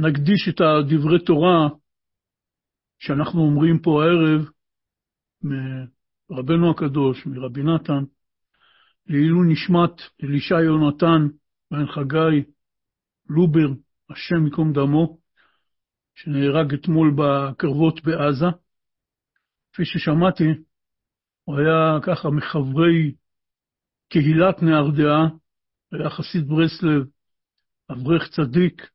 נקדיש את הדברי תורה שאנחנו אומרים פה הערב מרבנו הקדוש, מרבי נתן, לעילוי נשמת אלישע יונתן בן חגי לובר, השם ייקום דמו, שנהרג אתמול בקרבות בעזה. כפי ששמעתי, הוא היה ככה מחברי קהילת נהרדעה, היה חסיד ברסלב, אברך צדיק,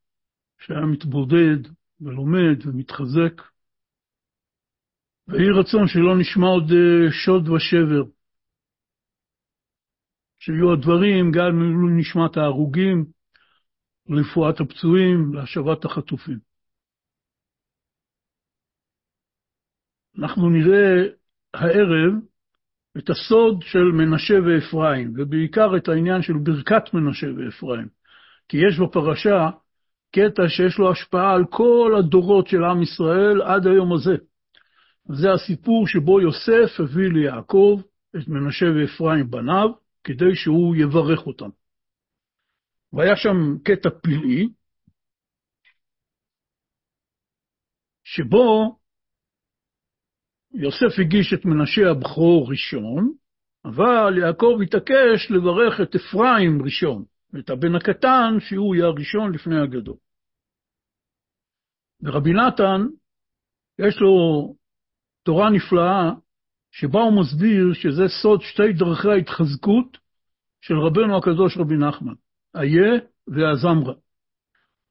שהיה מתבודד ולומד ומתחזק. ויהי רצון שלא נשמע עוד אה, שוד ושבר. שיהיו הדברים גם מלוא נשמת ההרוגים, לרפואת הפצועים, להשבת החטופים. אנחנו נראה הערב את הסוד של מנשה ואפרים, ובעיקר את העניין של ברכת מנשה ואפרים. כי יש בפרשה קטע שיש לו השפעה על כל הדורות של עם ישראל עד היום הזה. זה הסיפור שבו יוסף הביא ליעקב את מנשה ואפרים בניו, כדי שהוא יברך אותם. והיה שם קטע פלאי, שבו יוסף הגיש את מנשה הבכור ראשון, אבל יעקב התעקש לברך את אפרים ראשון, ואת הבן הקטן, שהוא יהיה הראשון לפני הגדול. ורבי נתן, יש לו תורה נפלאה, שבה הוא מסביר שזה סוד שתי דרכי ההתחזקות של רבנו הקדוש רבי נחמן, איה והזמרה.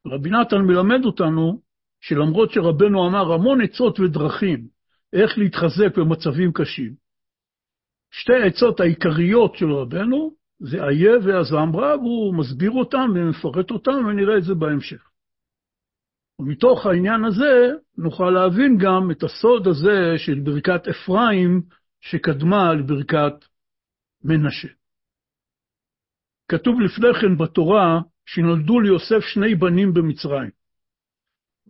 רבי נתן מלמד אותנו שלמרות שרבנו אמר המון עצות ודרכים איך להתחזק במצבים קשים, שתי העצות העיקריות של רבנו זה איה והזמרה, והוא מסביר אותם ומפרט אותם, ונראה את זה בהמשך. ומתוך העניין הזה נוכל להבין גם את הסוד הזה של ברכת אפרים שקדמה לברכת מנשה. כתוב לפני כן בתורה שנולדו ליוסף שני בנים במצרים.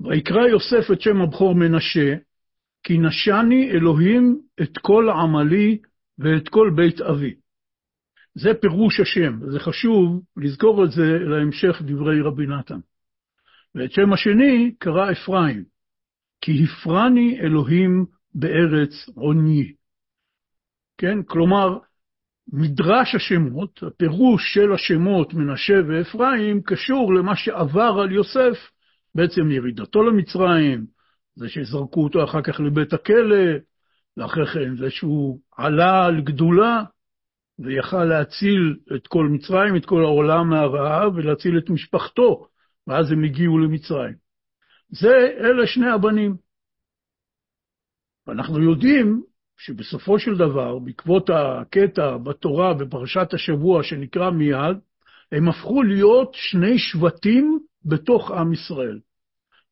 ויקרא יוסף את שם הבכור מנשה, כי נשני אלוהים את כל עמלי ואת כל בית אבי. זה פירוש השם, זה חשוב לזכור את זה להמשך דברי רבי נתן. ואת שם השני קרא אפרים, כי הפרני אלוהים בארץ עוני. כן, כלומר, מדרש השמות, הפירוש של השמות מנשה ואפרים, קשור למה שעבר על יוסף, בעצם ירידתו למצרים, זה שזרקו אותו אחר כך לבית הכלא, ואחרי כן זה שהוא עלה על גדולה, ויכל להציל את כל מצרים, את כל העולם מהרעב, ולהציל את משפחתו, ואז הם הגיעו למצרים. זה, אלה שני הבנים. ואנחנו יודעים שבסופו של דבר, בעקבות הקטע בתורה, בפרשת השבוע שנקרא מיד, הם הפכו להיות שני שבטים בתוך עם ישראל.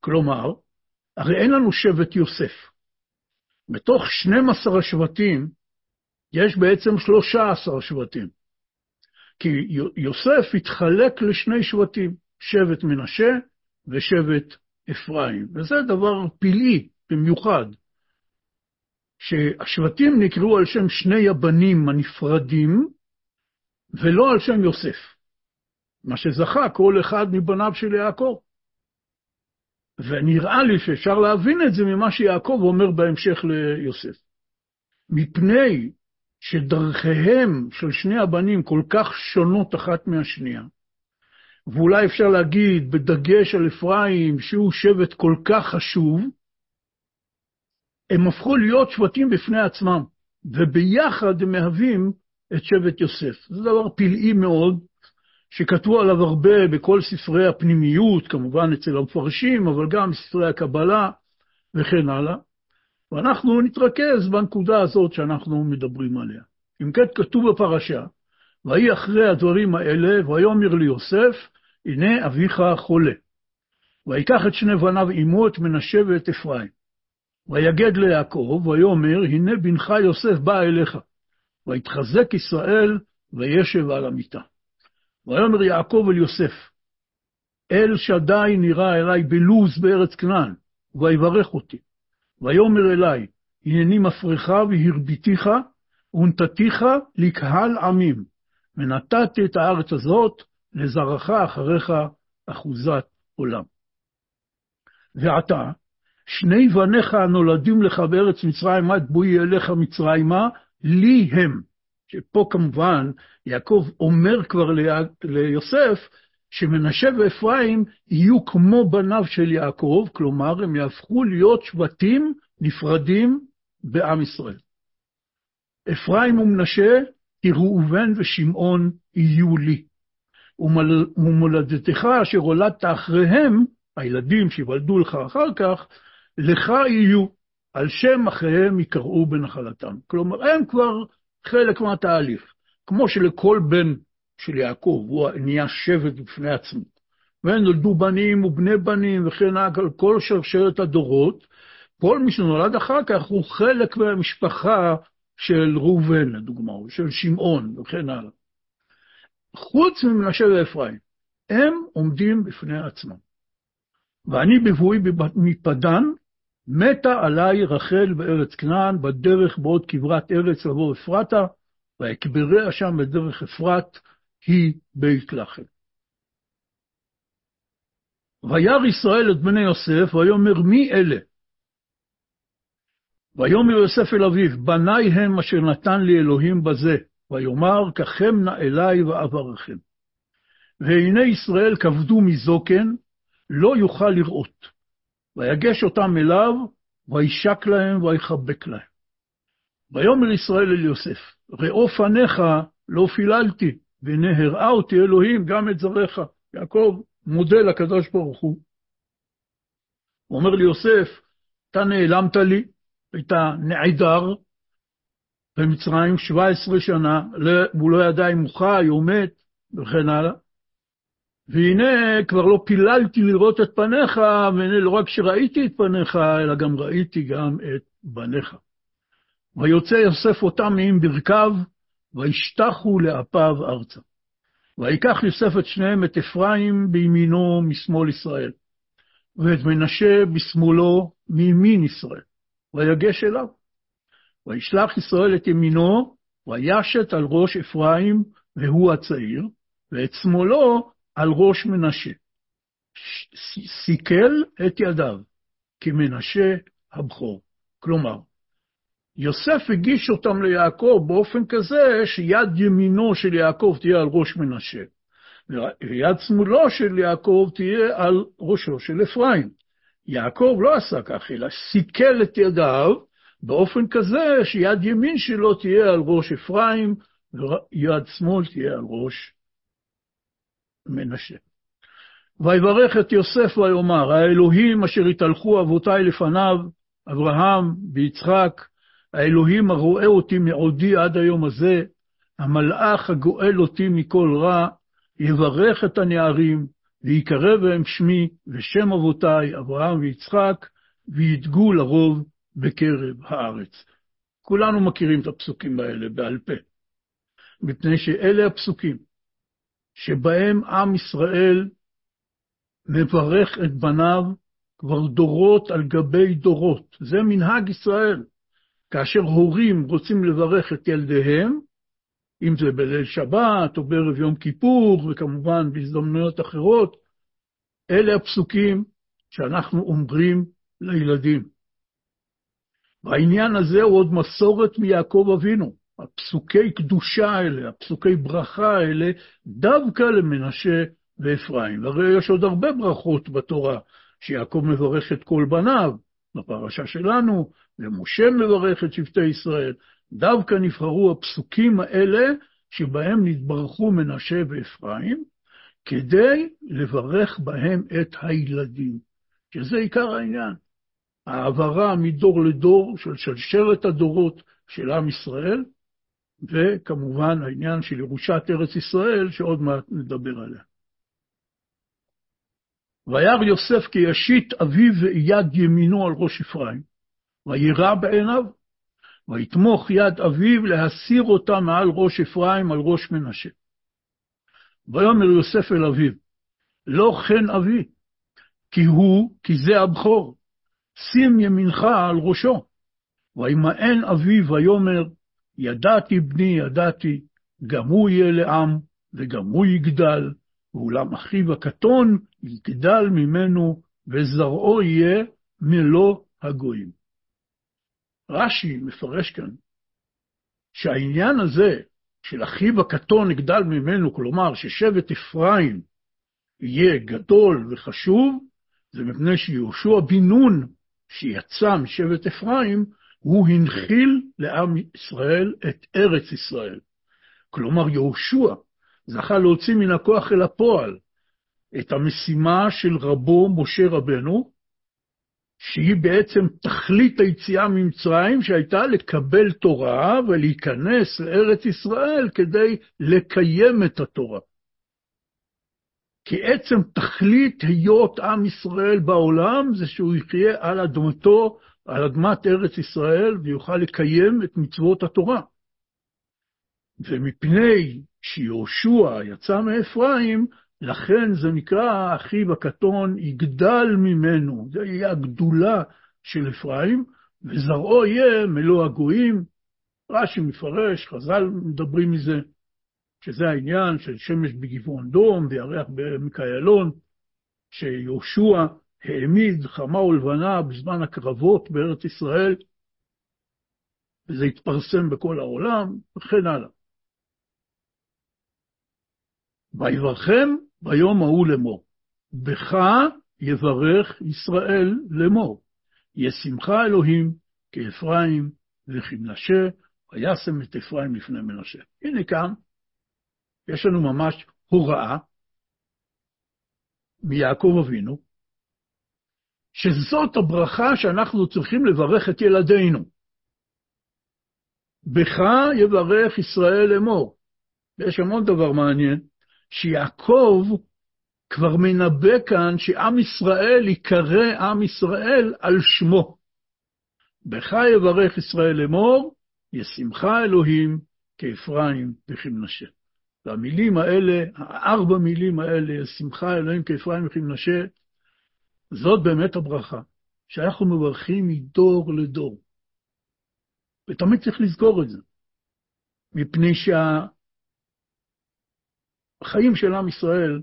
כלומר, הרי אין לנו שבט יוסף. בתוך 12 השבטים יש בעצם 13 שבטים. כי יוסף התחלק לשני שבטים, שבט מנשה ושבט אפרים, וזה דבר פלאי במיוחד, שהשבטים נקראו על שם שני הבנים הנפרדים, ולא על שם יוסף, מה שזכה כל אחד מבניו של יעקב. ונראה לי שאפשר להבין את זה ממה שיעקב אומר בהמשך ליוסף. מפני שדרכיהם של שני הבנים כל כך שונות אחת מהשנייה, ואולי אפשר להגיד בדגש על אפרים, שהוא שבט כל כך חשוב, הם הפכו להיות שבטים בפני עצמם, וביחד הם מהווים את שבט יוסף. זה דבר פלאי מאוד, שכתבו עליו הרבה בכל ספרי הפנימיות, כמובן אצל המפרשים, אבל גם בספרי הקבלה וכן הלאה. ואנחנו נתרכז בנקודה הזאת שאנחנו מדברים עליה. אם כן, כתוב בפרשה, ויהי אחרי הדברים האלה, ויאמר ליוסף, הנה אביך חולה. ויקח את שני בניו עמו, את מנשה ואת אפרים. ויגד ליעקב, ויאמר, הנה בנך יוסף בא אליך. ויתחזק ישראל, וישב על המיטה. ויאמר יעקב אל יוסף, אל שדי נראה אלי בלוז בארץ כנען, ויברך אותי. ויאמר אלי, הנני מפריך והרביתיך, ונתתיך לקהל עמים, ונתתי את הארץ הזאת לזרעך אחריך אחוזת עולם. ועתה, שני בניך הנולדים לך בארץ מצרים, עד בואי אליך מצרימה, לי הם. שפה כמובן יעקב אומר כבר ליוסף, שמנשה ואפרים יהיו כמו בניו של יעקב, כלומר, הם יהפכו להיות שבטים נפרדים בעם ישראל. אפרים ומנשה, כי ראובן ושמעון יהיו לי. ומולדתך אשר הולדת אחריהם, הילדים שיוולדו לך אחר כך, לך יהיו, על שם אחיהם יקראו בנחלתם. כלומר, הם כבר חלק מהתהליך. כמו שלכל בן של יעקב הוא נהיה שבט בפני עצמו, והם נולדו בנים ובני בנים וכן על כל שרשרת הדורות, כל מי שנולד אחר כך הוא חלק מהמשפחה של ראובן, לדוגמה, או של שמעון וכן הלאה. חוץ ממנשה ואפרים, הם עומדים בפני עצמם. ואני בבואי מפדן, מתה עליי רחל בארץ כנען, בדרך בעוד כברת ארץ לבוא אפרתה, ויקבריה שם בדרך אפרת, היא בית לחם. וירא ישראל את בני יוסף, ויאמר מי אלה? ויאמר יוסף אל אביו, בניי הם אשר נתן לי אלוהים בזה, ויאמר, קחם נא אלי ואברכם. והנה ישראל כבדו מזוקן, לא יוכל לראות. ויגש אותם אליו, וישק להם ויחבק להם. ויאמר ישראל אל יוסף, ראו פניך לא פיללתי, והנה הראה אותי אלוהים גם את זרעך. יעקב מודה לקדוש ברוך הוא. הוא אומר ליוסף, אתה נעלמת לי, היית נעדר במצרים 17 שנה, והוא לא ידע אם הוא חי או מת, וכן הלאה. והנה כבר לא פיללתי לראות את פניך, והנה לא רק שראיתי את פניך, אלא גם ראיתי גם את בניך. ויוצא יוסף אותם מעם ברכיו, וישתחו לאפיו ארצה. ויקח יוסף את שניהם, את אפרים בימינו משמאל ישראל, ואת מנשה בשמאלו מימין ישראל, ויגש אליו. וישלח ישראל את ימינו, וישת על ראש אפרים, והוא הצעיר, ואת שמאלו על ראש מנשה. סיכל את ידיו, כמנשה הבכור. כלומר, יוסף הגיש אותם ליעקב באופן כזה שיד ימינו של יעקב תהיה על ראש מנשה, ויד שמאלו של יעקב תהיה על ראשו של אפרים. יעקב לא עשה כך, אלא סיכל את ידיו באופן כזה שיד ימין שלו תהיה על ראש אפרים, ויד שמאל תהיה על ראש מנשה. ויברך את יוסף ויאמר, האלוהים אשר התהלכו אבותיי לפניו, אברהם ויצחק, האלוהים הרואה אותי מעודי עד היום הזה, המלאך הגואל אותי מכל רע, יברך את הנערים, ויקרא בהם שמי ושם אבותיי, אברהם ויצחק, וידגו לרוב בקרב הארץ. כולנו מכירים את הפסוקים האלה בעל פה, מפני שאלה הפסוקים שבהם עם ישראל מברך את בניו כבר דורות על גבי דורות. זה מנהג ישראל. כאשר הורים רוצים לברך את ילדיהם, אם זה בליל שבת או בערב יום כיפור, וכמובן בהזדמנויות אחרות, אלה הפסוקים שאנחנו אומרים לילדים. והעניין הזה הוא עוד מסורת מיעקב אבינו. הפסוקי קדושה האלה, הפסוקי ברכה האלה, דווקא למנשה ואפרים. הרי יש עוד הרבה ברכות בתורה, שיעקב מברך את כל בניו, בפרשה שלנו, ומשה מברך את שבטי ישראל. דווקא נבחרו הפסוקים האלה, שבהם נתברכו מנשה ואפרים, כדי לברך בהם את הילדים, שזה עיקר העניין. העברה מדור לדור של שלשרת הדורות של עם ישראל, וכמובן העניין של ירושת ארץ ישראל, שעוד מעט נדבר עליה. וירא יוסף כי ישית אביו ויד ימינו על ראש אפרים, וירא בעיניו, ויתמוך יד אביו להסיר אותה מעל ראש אפרים על ראש מנשה. ויאמר יוסף אל אביו, לא כן אבי, כי הוא, כי זה הבכור, שים ימינך על ראשו. וימאן אביו ויאמר, ידעתי בני ידעתי, גם הוא יהיה לעם, וגם הוא יגדל, ואולם אחיו הקטון יגדל ממנו וזרעו יהיה מלוא הגויים. רש"י מפרש כאן שהעניין הזה של אחיו הקטון נגדל ממנו, כלומר ששבט אפרים יהיה גדול וחשוב, זה מפני שיהושע בן נון, שיצא משבט אפרים, הוא הנחיל לעם ישראל את ארץ ישראל. כלומר, יהושע זכה להוציא מן הכוח אל הפועל את המשימה של רבו משה רבנו, שהיא בעצם תכלית היציאה ממצרים, שהייתה לקבל תורה ולהיכנס לארץ ישראל כדי לקיים את התורה. כי עצם תכלית היות עם ישראל בעולם זה שהוא יחיה על אדמתו, על אדמת ארץ ישראל, ויוכל לקיים את מצוות התורה. ומפני שיהושע יצא מאפרים, לכן זה נקרא אחיו הקטון יגדל ממנו, זה יהיה הגדולה של אפרים, וזרעו יהיה מלוא הגויים. רש"י מפרש, חז"ל מדברים מזה, שזה העניין של שמש בגבעון דום וירח בעמק איילון, שיהושע העמיד חמה ולבנה בזמן הקרבות בארץ ישראל, וזה התפרסם בכל העולם, וכן הלאה. ויברכם ביום ההוא לאמור, בך יברך ישראל לאמור, ישמחה אלוהים כאפרים וכמנשה, וישם את אפרים לפני מנשה. הנה כאן, יש לנו ממש הוראה מיעקב אבינו, שזאת הברכה שאנחנו צריכים לברך את ילדינו. בך יברך ישראל לאמור. ויש המון דבר מעניין. שיעקב כבר מנבא כאן שעם ישראל ייקרא עם ישראל על שמו. בך יברך ישראל לאמור, ישמחה אלוהים כאפרים וכמנשה. והמילים האלה, הארבע מילים האלה, ישמחה אלוהים כאפרים וכמנשה, זאת באמת הברכה, שאנחנו מברכים מדור לדור. ותמיד צריך לזכור את זה, מפני שה... החיים של עם ישראל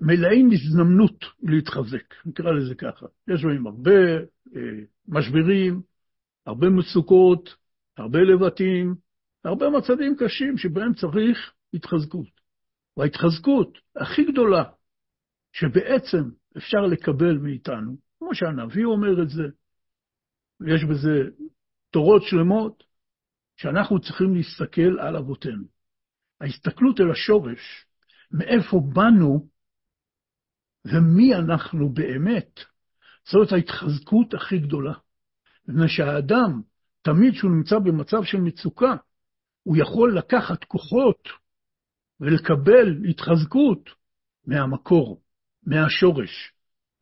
מלאים הזדמנות להתחזק, נקרא לזה ככה. יש בהם הרבה אה, משברים, הרבה מצוקות, הרבה לבטים, הרבה מצבים קשים שבהם צריך התחזקות. וההתחזקות הכי גדולה שבעצם אפשר לקבל מאיתנו, כמו שהנביא אומר את זה, ויש בזה תורות שלמות, שאנחנו צריכים להסתכל על אבותינו. ההסתכלות אל השורש מאיפה באנו ומי אנחנו באמת. זאת ההתחזקות הכי גדולה. מפני שהאדם, תמיד כשהוא נמצא במצב של מצוקה, הוא יכול לקחת כוחות ולקבל התחזקות מהמקור, מהשורש,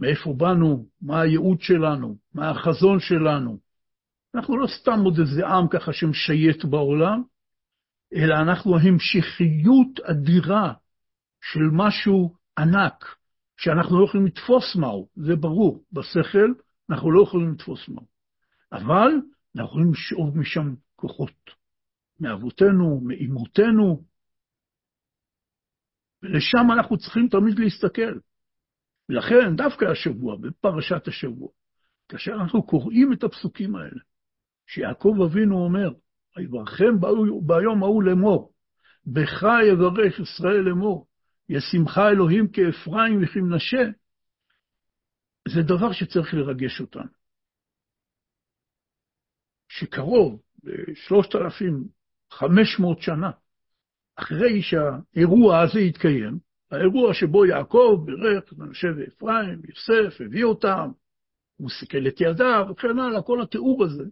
מאיפה באנו, מה הייעוד שלנו, מה החזון שלנו. אנחנו לא סתם עוד איזה עם ככה שמשייט בעולם, אלא אנחנו המשכיות אדירה של משהו ענק, שאנחנו לא יכולים לתפוס מהו, זה ברור, בשכל אנחנו לא יכולים לתפוס מהו. אבל אנחנו יכולים לשאוב משם כוחות, מאבותינו, מאימותינו, ולשם אנחנו צריכים תמיד להסתכל. ולכן, דווקא השבוע, בפרשת השבוע, כאשר אנחנו קוראים את הפסוקים האלה, שיעקב אבינו אומר, ויברכם ביום ההוא לאמור, בך יברך ישראל לאמור, ישמחה אלוהים כאפרים וכמנשה, זה דבר שצריך לרגש אותנו. שקרוב ל-3,500 שנה אחרי שהאירוע הזה התקיים, האירוע שבו יעקב בירך את מנשה ואפרים, יוסף, הביא אותם, הוא סיכל את ידיו, וכן הלאה, כל התיאור הזה,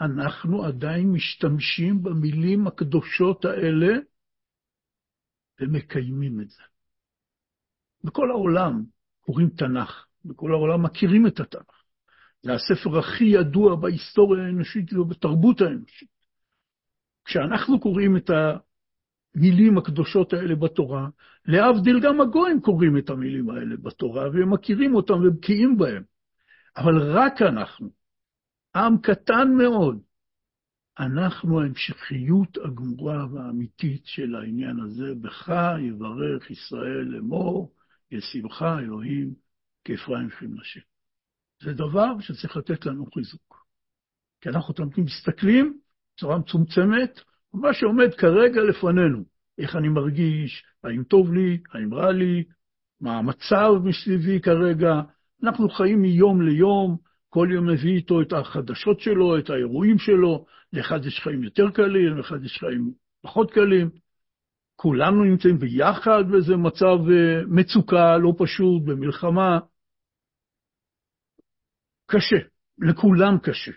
אנחנו עדיין משתמשים במילים הקדושות האלה ומקיימים את זה. בכל העולם קוראים תנ"ך, בכל העולם מכירים את התנ"ך. זה הספר הכי ידוע בהיסטוריה האנושית ובתרבות האנושית. כשאנחנו קוראים את המילים הקדושות האלה בתורה, להבדיל גם הגויים קוראים את המילים האלה בתורה, והם מכירים אותם ובקיאים בהם. אבל רק אנחנו, עם קטן מאוד, אנחנו ההמשכיות הגמורה והאמיתית של העניין הזה, בך יברך ישראל לאמור, ישמחה אלוהים כאפרים וכמנשה. זה דבר שצריך לתת לנו חיזוק. כי אנחנו תמיד מסתכלים בצורה מצומצמת, מה שעומד כרגע לפנינו, איך אני מרגיש, האם טוב לי, האם רע לי, מה המצב מסביבי כרגע. אנחנו חיים מיום ליום, כל יום מביא איתו את החדשות שלו, את האירועים שלו, לאחד יש חיים יותר קלים, לאחד יש חיים פחות קלים. כולנו נמצאים ביחד באיזה מצב אה, מצוקה לא פשוט, במלחמה. קשה, לכולם קשה.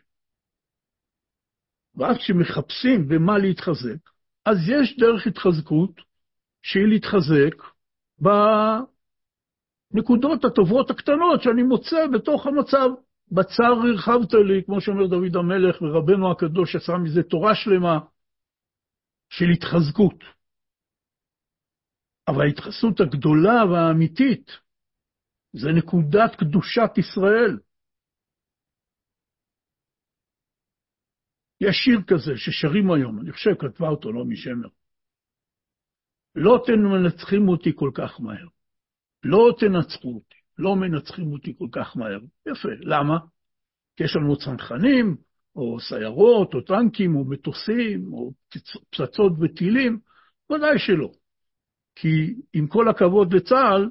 ואז כשמחפשים במה להתחזק, אז יש דרך התחזקות שהיא להתחזק בנקודות הטובות הקטנות שאני מוצא בתוך המצב. בצר הרחבת לי, כמו שאומר דוד המלך, ורבנו הקדוש עשה מזה תורה שלמה של התחזקות. אבל ההתחסות הגדולה והאמיתית זה נקודת קדושת ישראל. יש שיר כזה ששרים היום, אני חושב כתבה אותו נעמי לא שמר. לא תנצחים אותי כל כך מהר. לא תנצחו אותי, לא מנצחים אותי כל כך מהר. יפה, למה? כי יש לנו צנחנים, או סיירות, או טנקים, או מטוסים, או פצצות וטילים, ודאי שלא. כי עם כל הכבוד לצה"ל,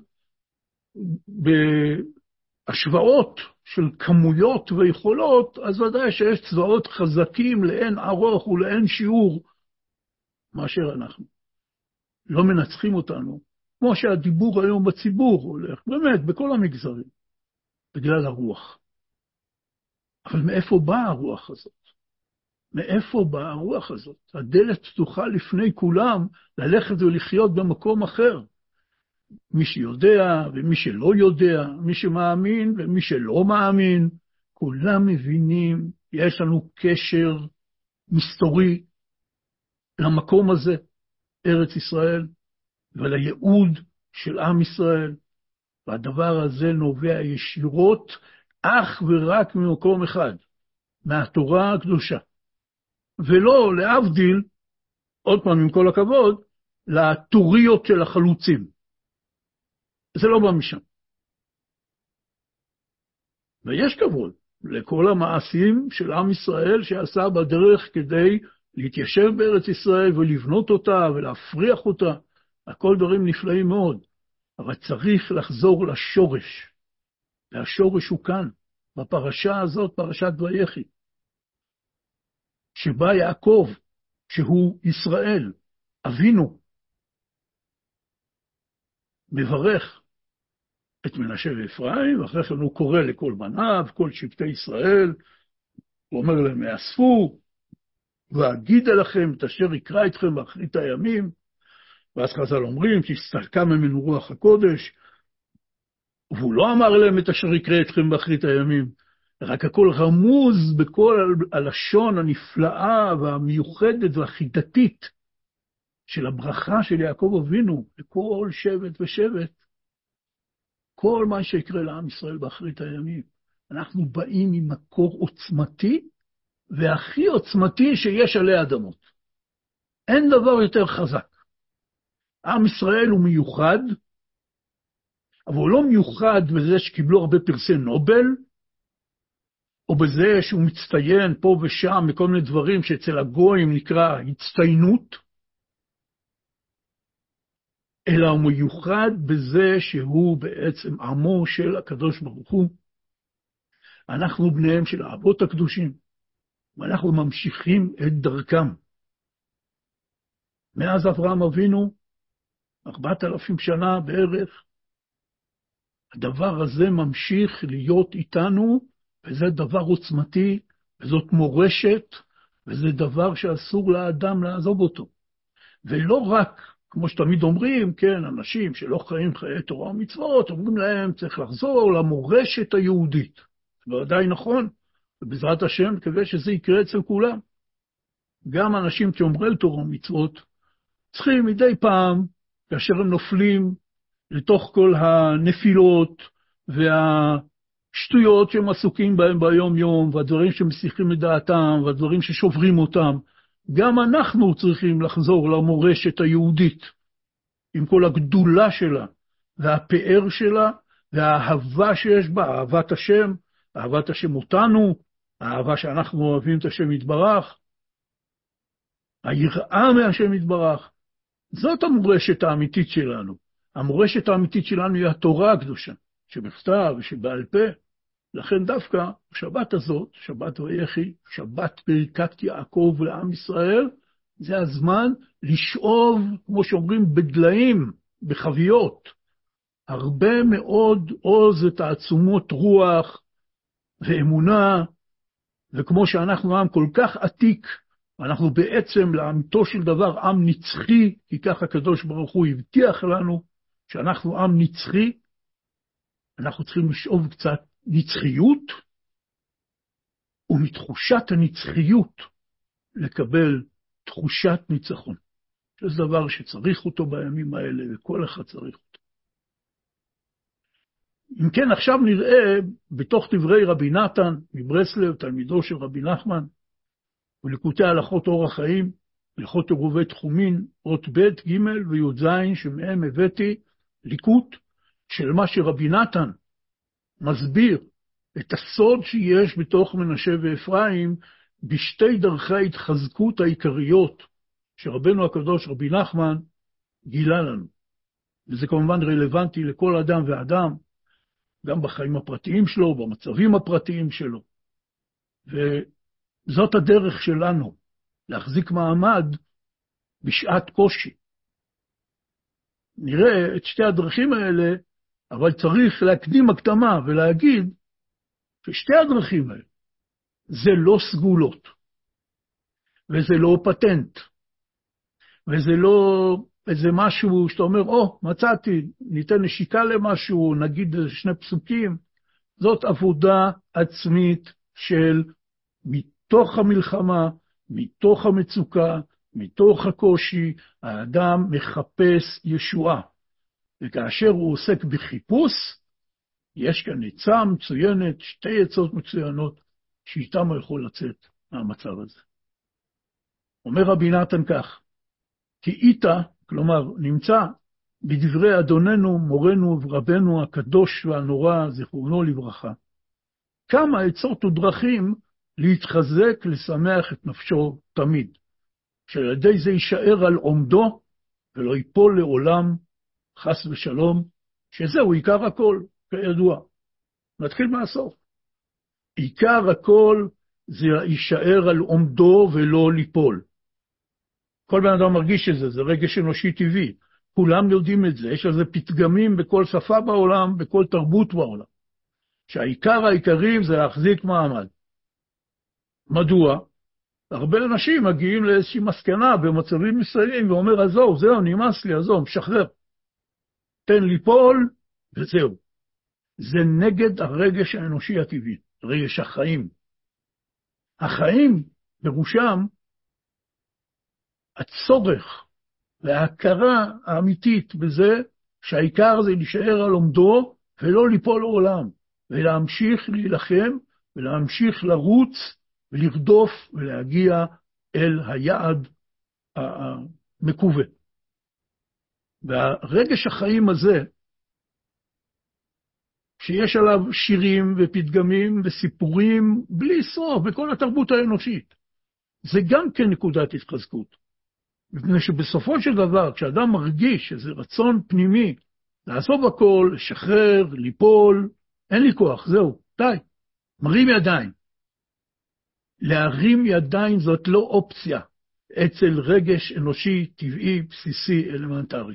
בהשוואות של כמויות ויכולות, אז ודאי שיש צבאות חזקים לאין ארוך ולאין שיעור מאשר אנחנו. לא מנצחים אותנו, כמו שהדיבור היום בציבור הולך, באמת, בכל המגזרים, בגלל הרוח. אבל מאיפה באה הרוח הזאת? מאיפה באה הרוח הזאת? הדלת פתוחה לפני כולם ללכת ולחיות במקום אחר. מי שיודע ומי שלא יודע, מי שמאמין ומי שלא מאמין, כולם מבינים, יש לנו קשר מסתורי למקום הזה, ארץ ישראל, ולייעוד של עם ישראל, והדבר הזה נובע ישירות אך ורק ממקום אחד, מהתורה הקדושה. ולא, להבדיל, עוד פעם, עם כל הכבוד, לטוריות של החלוצים. זה לא בא משם. ויש כבוד לכל המעשים של עם ישראל שעשה בדרך כדי להתיישב בארץ ישראל ולבנות אותה ולהפריח אותה. הכל דברים נפלאים מאוד, אבל צריך לחזור לשורש. והשורש הוא כאן, בפרשה הזאת, פרשת ויחי. שבה יעקב, שהוא ישראל, אבינו, מברך את מנשה ואפרים, ואחרי כן הוא קורא לכל בניו, כל שבטי ישראל, הוא אומר להם, יאספו, ואגידה לכם את אשר יקרא אתכם באחרית הימים, ואז חז"ל אומרים, תסתלקה ממנו רוח הקודש, והוא לא אמר להם את אשר יקרה אתכם באחרית הימים, רק הכל רמוז בכל הלשון הנפלאה והמיוחדת והחידתית של הברכה של יעקב אבינו לכל שבט ושבט, כל מה שיקרה לעם ישראל באחרית הימים. אנחנו באים ממקור עוצמתי, והכי עוצמתי שיש עלי אדמות. אין דבר יותר חזק. עם ישראל הוא מיוחד, אבל הוא לא מיוחד בזה שקיבלו הרבה פרסי נובל, או בזה שהוא מצטיין פה ושם מכל מיני דברים שאצל הגויים נקרא הצטיינות, אלא הוא מיוחד בזה שהוא בעצם עמו של הקדוש ברוך הוא. אנחנו בניהם של האבות הקדושים, ואנחנו ממשיכים את דרכם. מאז אברהם אבינו, ארבעת אלפים שנה בערך, הדבר הזה ממשיך להיות איתנו, וזה דבר עוצמתי, וזאת מורשת, וזה דבר שאסור לאדם לעזוב אותו. ולא רק, כמו שתמיד אומרים, כן, אנשים שלא חיים חיי תורה ומצוות, אומרים להם, צריך לחזור למורשת היהודית. זה ודאי נכון, ובעזרת השם מקווה שזה יקרה אצל כולם. גם אנשים שאומרי תורה ומצוות צריכים מדי פעם, כאשר הם נופלים לתוך כל הנפילות והשטויות שהם עסוקים בהם ביום-יום, והדברים שמסיחים את דעתם, והדברים ששוברים אותם, גם אנחנו צריכים לחזור למורשת היהודית, עם כל הגדולה שלה, והפאר שלה, והאהבה שיש בה, אהבת השם, אהבת השם אותנו, האהבה שאנחנו אוהבים את השם יתברך, היראה מהשם יתברך. זאת המורשת האמיתית שלנו. המורשת האמיתית שלנו היא התורה הקדושה, שבכתב ושבעל פה. לכן דווקא השבת הזאת, שבת ויחי, שבת ברכת יעקב לעם ישראל, זה הזמן לשאוב, כמו שאומרים, בדליים, בחביות, הרבה מאוד עוז ותעצומות רוח ואמונה, וכמו שאנחנו עם כל כך עתיק, אנחנו בעצם לאמיתו של דבר עם נצחי, כי כך הקדוש ברוך הוא הבטיח לנו שאנחנו עם נצחי, אנחנו צריכים לשאוב קצת נצחיות, ומתחושת הנצחיות לקבל תחושת ניצחון. זה דבר שצריך אותו בימים האלה, וכל אחד צריך אותו. אם כן, עכשיו נראה בתוך דברי רבי נתן מברסלב, תלמידו של רבי נחמן, וליקוטי הלכות אורח חיים, הלכות עירובי תחומין, אות ב', ג' וי"ז, שמהם הבאתי ליקוט של מה שרבי נתן מסביר את הסוד שיש בתוך מנשה ואפרים בשתי דרכי ההתחזקות העיקריות שרבנו הקדוש, רבי נחמן, גילה לנו. וזה כמובן רלוונטי לכל אדם ואדם, גם בחיים הפרטיים שלו, במצבים הפרטיים שלו. וזאת הדרך שלנו, להחזיק מעמד בשעת קושי. נראה את שתי הדרכים האלה, אבל צריך להקדים הקדמה ולהגיד ששתי הדרכים האלה זה לא סגולות, וזה לא פטנט, וזה לא איזה משהו שאתה אומר, או, oh, מצאתי, ניתן נשיקה למשהו, נגיד שני פסוקים. זאת עבודה עצמית של מתוך המלחמה, מתוך המצוקה, מתוך הקושי, האדם מחפש ישועה. וכאשר הוא עוסק בחיפוש, יש כאן עצה מצוינת, שתי עצות מצוינות, שאיתם הוא יכול לצאת מהמצב הזה. אומר רבי נתן כך, כי איתה כלומר, נמצא בדברי אדוננו, מורנו ורבנו הקדוש והנורא, זיכרונו לברכה, כמה עצות ודרכים להתחזק, לשמח את נפשו תמיד, שעל ידי זה יישאר על עומדו ולא ייפול לעולם, חס ושלום, שזהו עיקר הכל, כידוע. נתחיל מהסוף. עיקר הכל זה יישאר על עומדו ולא ליפול. כל בן אדם מרגיש את זה, זה רגש אנושי טבעי. כולם יודעים את זה, יש על זה פתגמים בכל שפה בעולם, בכל תרבות בעולם. שהעיקר העיקרים זה להחזיק מעמד. מדוע? הרבה אנשים מגיעים לאיזושהי מסקנה במצבים מסוימים ואומר, עזוב, זהו, נמאס לי, עזוב, משחרר. תן ליפול, וזהו. זה נגד הרגש האנושי הטבעי, רגש החיים. החיים, פירושם, הצורך וההכרה האמיתית בזה שהעיקר זה להישאר על עומדו ולא ליפול לעולם, ולהמשיך להילחם ולהמשיך לרוץ ולרדוף ולהגיע אל היעד המקווה. והרגש החיים הזה, שיש עליו שירים ופתגמים וסיפורים בלי סוף בכל התרבות האנושית, זה גם כן נקודת התחזקות. מפני שבסופו של דבר, כשאדם מרגיש איזה רצון פנימי לעזוב הכל, לשחרר, ליפול, אין לי כוח, זהו, די, מרים ידיים. להרים ידיים זאת לא אופציה אצל רגש אנושי, טבעי, בסיסי, אלמנטרי.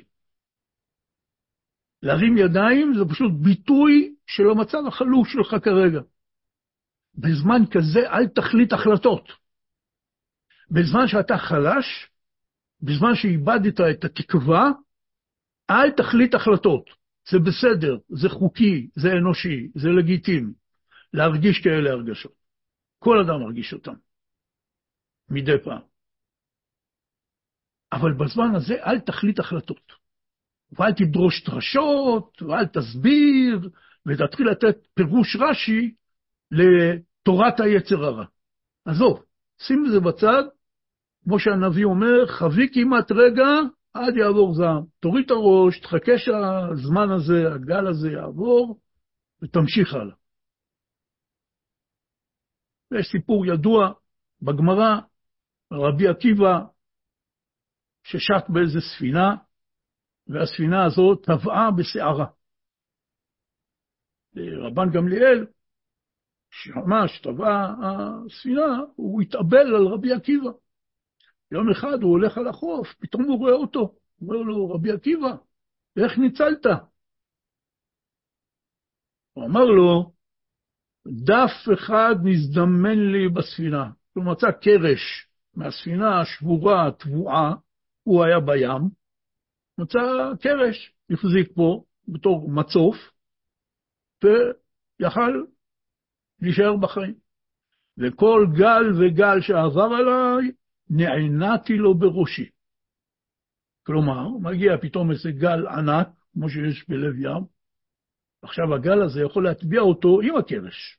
להרים ידיים זה פשוט ביטוי של המצב החלוש שלך כרגע. בזמן כזה אל תחליט החלטות. בזמן שאתה חלש, בזמן שאיבדת את התקווה, אל תחליט החלטות. זה בסדר, זה חוקי, זה אנושי, זה לגיטימי, להרגיש כאלה הרגשות. כל אדם מרגיש אותם, מדי פעם. אבל בזמן הזה אל תחליט החלטות. ואל תדרוש דרשות, ואל תסביר, ותתחיל לתת פירוש רש"י לתורת היצר הרע. עזוב, שים את זה בצד, כמו שהנביא אומר, חבי כמעט רגע עד יעבור זעם. תוריד את הראש, תחכה שהזמן הזה, הגל הזה יעבור, ותמשיך הלאה. יש סיפור ידוע בגמרא, רבי עקיבא ששט באיזה ספינה, והספינה הזאת טבעה בסערה. רבן גמליאל, שמע שטבעה הספינה, הוא התאבל על רבי עקיבא. יום אחד הוא הולך על החוף, פתאום הוא רואה אותו. אומר לו, רבי עקיבא, איך ניצלת? הוא אמר לו, דף אחד נזדמן לי בספינה. הוא מצא קרש מהספינה השבורה, התבועה, הוא היה בים, מצא קרש, החזיק פה בתור מצוף, ויכל להישאר בחיים. וכל גל וגל שעבר עליי, נענעתי לו בראשי. כלומר, מגיע פתאום איזה גל ענק, כמו שיש בלב ים, עכשיו הגל הזה יכול להטביע אותו עם הקרש.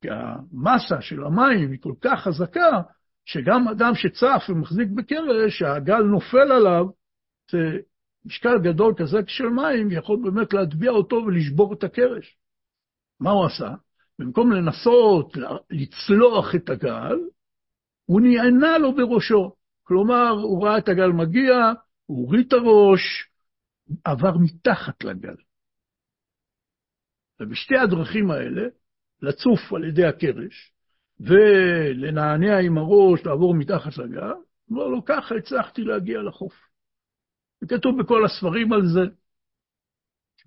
כי המסה של המים היא כל כך חזקה, שגם אדם שצף ומחזיק בקרש, שהגל נופל עליו, זה משקל גדול כזה של מים, יכול באמת להטביע אותו ולשבור את הקרש. מה הוא עשה? במקום לנסות לצלוח את הגל, הוא נענה לו בראשו. כלומר, הוא ראה את הגל מגיע, הוא הוריד את הראש, עבר מתחת לגל. ובשתי הדרכים האלה, לצוף על ידי הקרש, ולנענע עם הראש, לעבור מתחת לגל, לא, לא, ככה הצלחתי להגיע לחוף. וכתוב בכל הספרים על זה.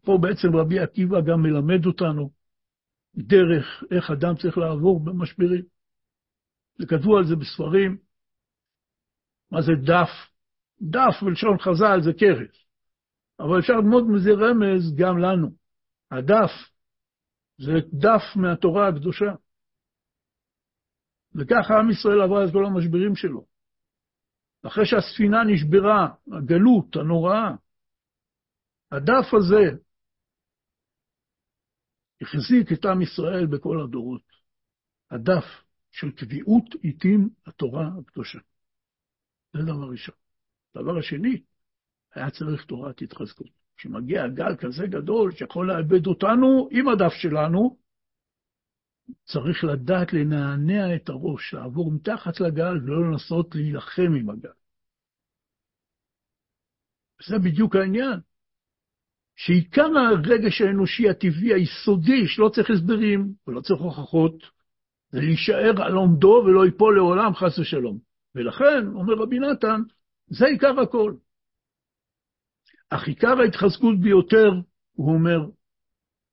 פה בעצם רבי עקיבא גם מלמד אותנו דרך איך אדם צריך לעבור במשברים. וכתבו על זה בספרים. מה זה דף? דף בלשון חז"ל זה קרס. אבל אפשר ללמוד מזה רמז גם לנו. הדף זה דף מהתורה הקדושה. וככה עם ישראל עבר את כל המשברים שלו. אחרי שהספינה נשברה, הגלות הנוראה, הדף הזה החזיק את עם ישראל בכל הדורות. הדף של קביעות עיתים התורה הקדושה. זה דבר ראשון. דבר השני, היה צריך תורת התחזקות. כשמגיע גל כזה גדול שיכול לאבד אותנו עם הדף שלנו, צריך לדעת לנענע את הראש, לעבור מתחת לגל ולא לנסות להילחם עם הגל. זה בדיוק העניין. שעיקר הרגש האנושי הטבעי היסודי, שלא צריך הסברים ולא צריך הוכחות, זה להישאר על עומדו ולא ייפול לעולם, חס ושלום. ולכן, אומר רבי נתן, זה עיקר הכל. אך עיקר ההתחזקות ביותר, הוא אומר,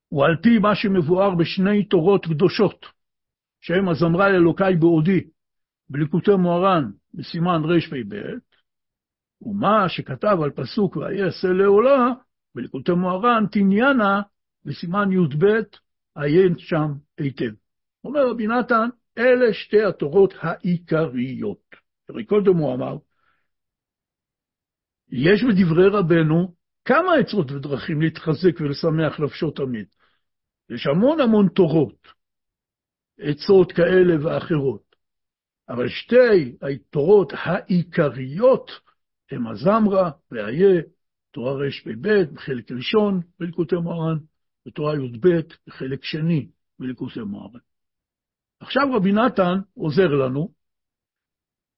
הוא על פי מה שמבואר בשני תורות קדושות, שהם הזמרה אלוקי בעודי, בליקוטי מוהר"ן, בסימן רפ"ב, ומה שכתב על פסוק ויעשה לעולה, בליקוטי מוהר"ן, תניאנה, בסימן י"ב, עיין שם היטב. אומר רבי נתן, אלה שתי התורות העיקריות. הרי קודם הוא אמר, יש בדברי רבנו כמה עצות ודרכים להתחזק ולשמח נפשו תמיד. יש המון המון תורות, עצות כאלה ואחרות, אבל שתי התורות העיקריות הן הזמרה ואיה, תורה רפ"ב בחלק ראשון בליקוטי מוהר"ן, ותורה י"ב בחלק שני בליקוטי מוהר"ן. עכשיו רבי נתן עוזר לנו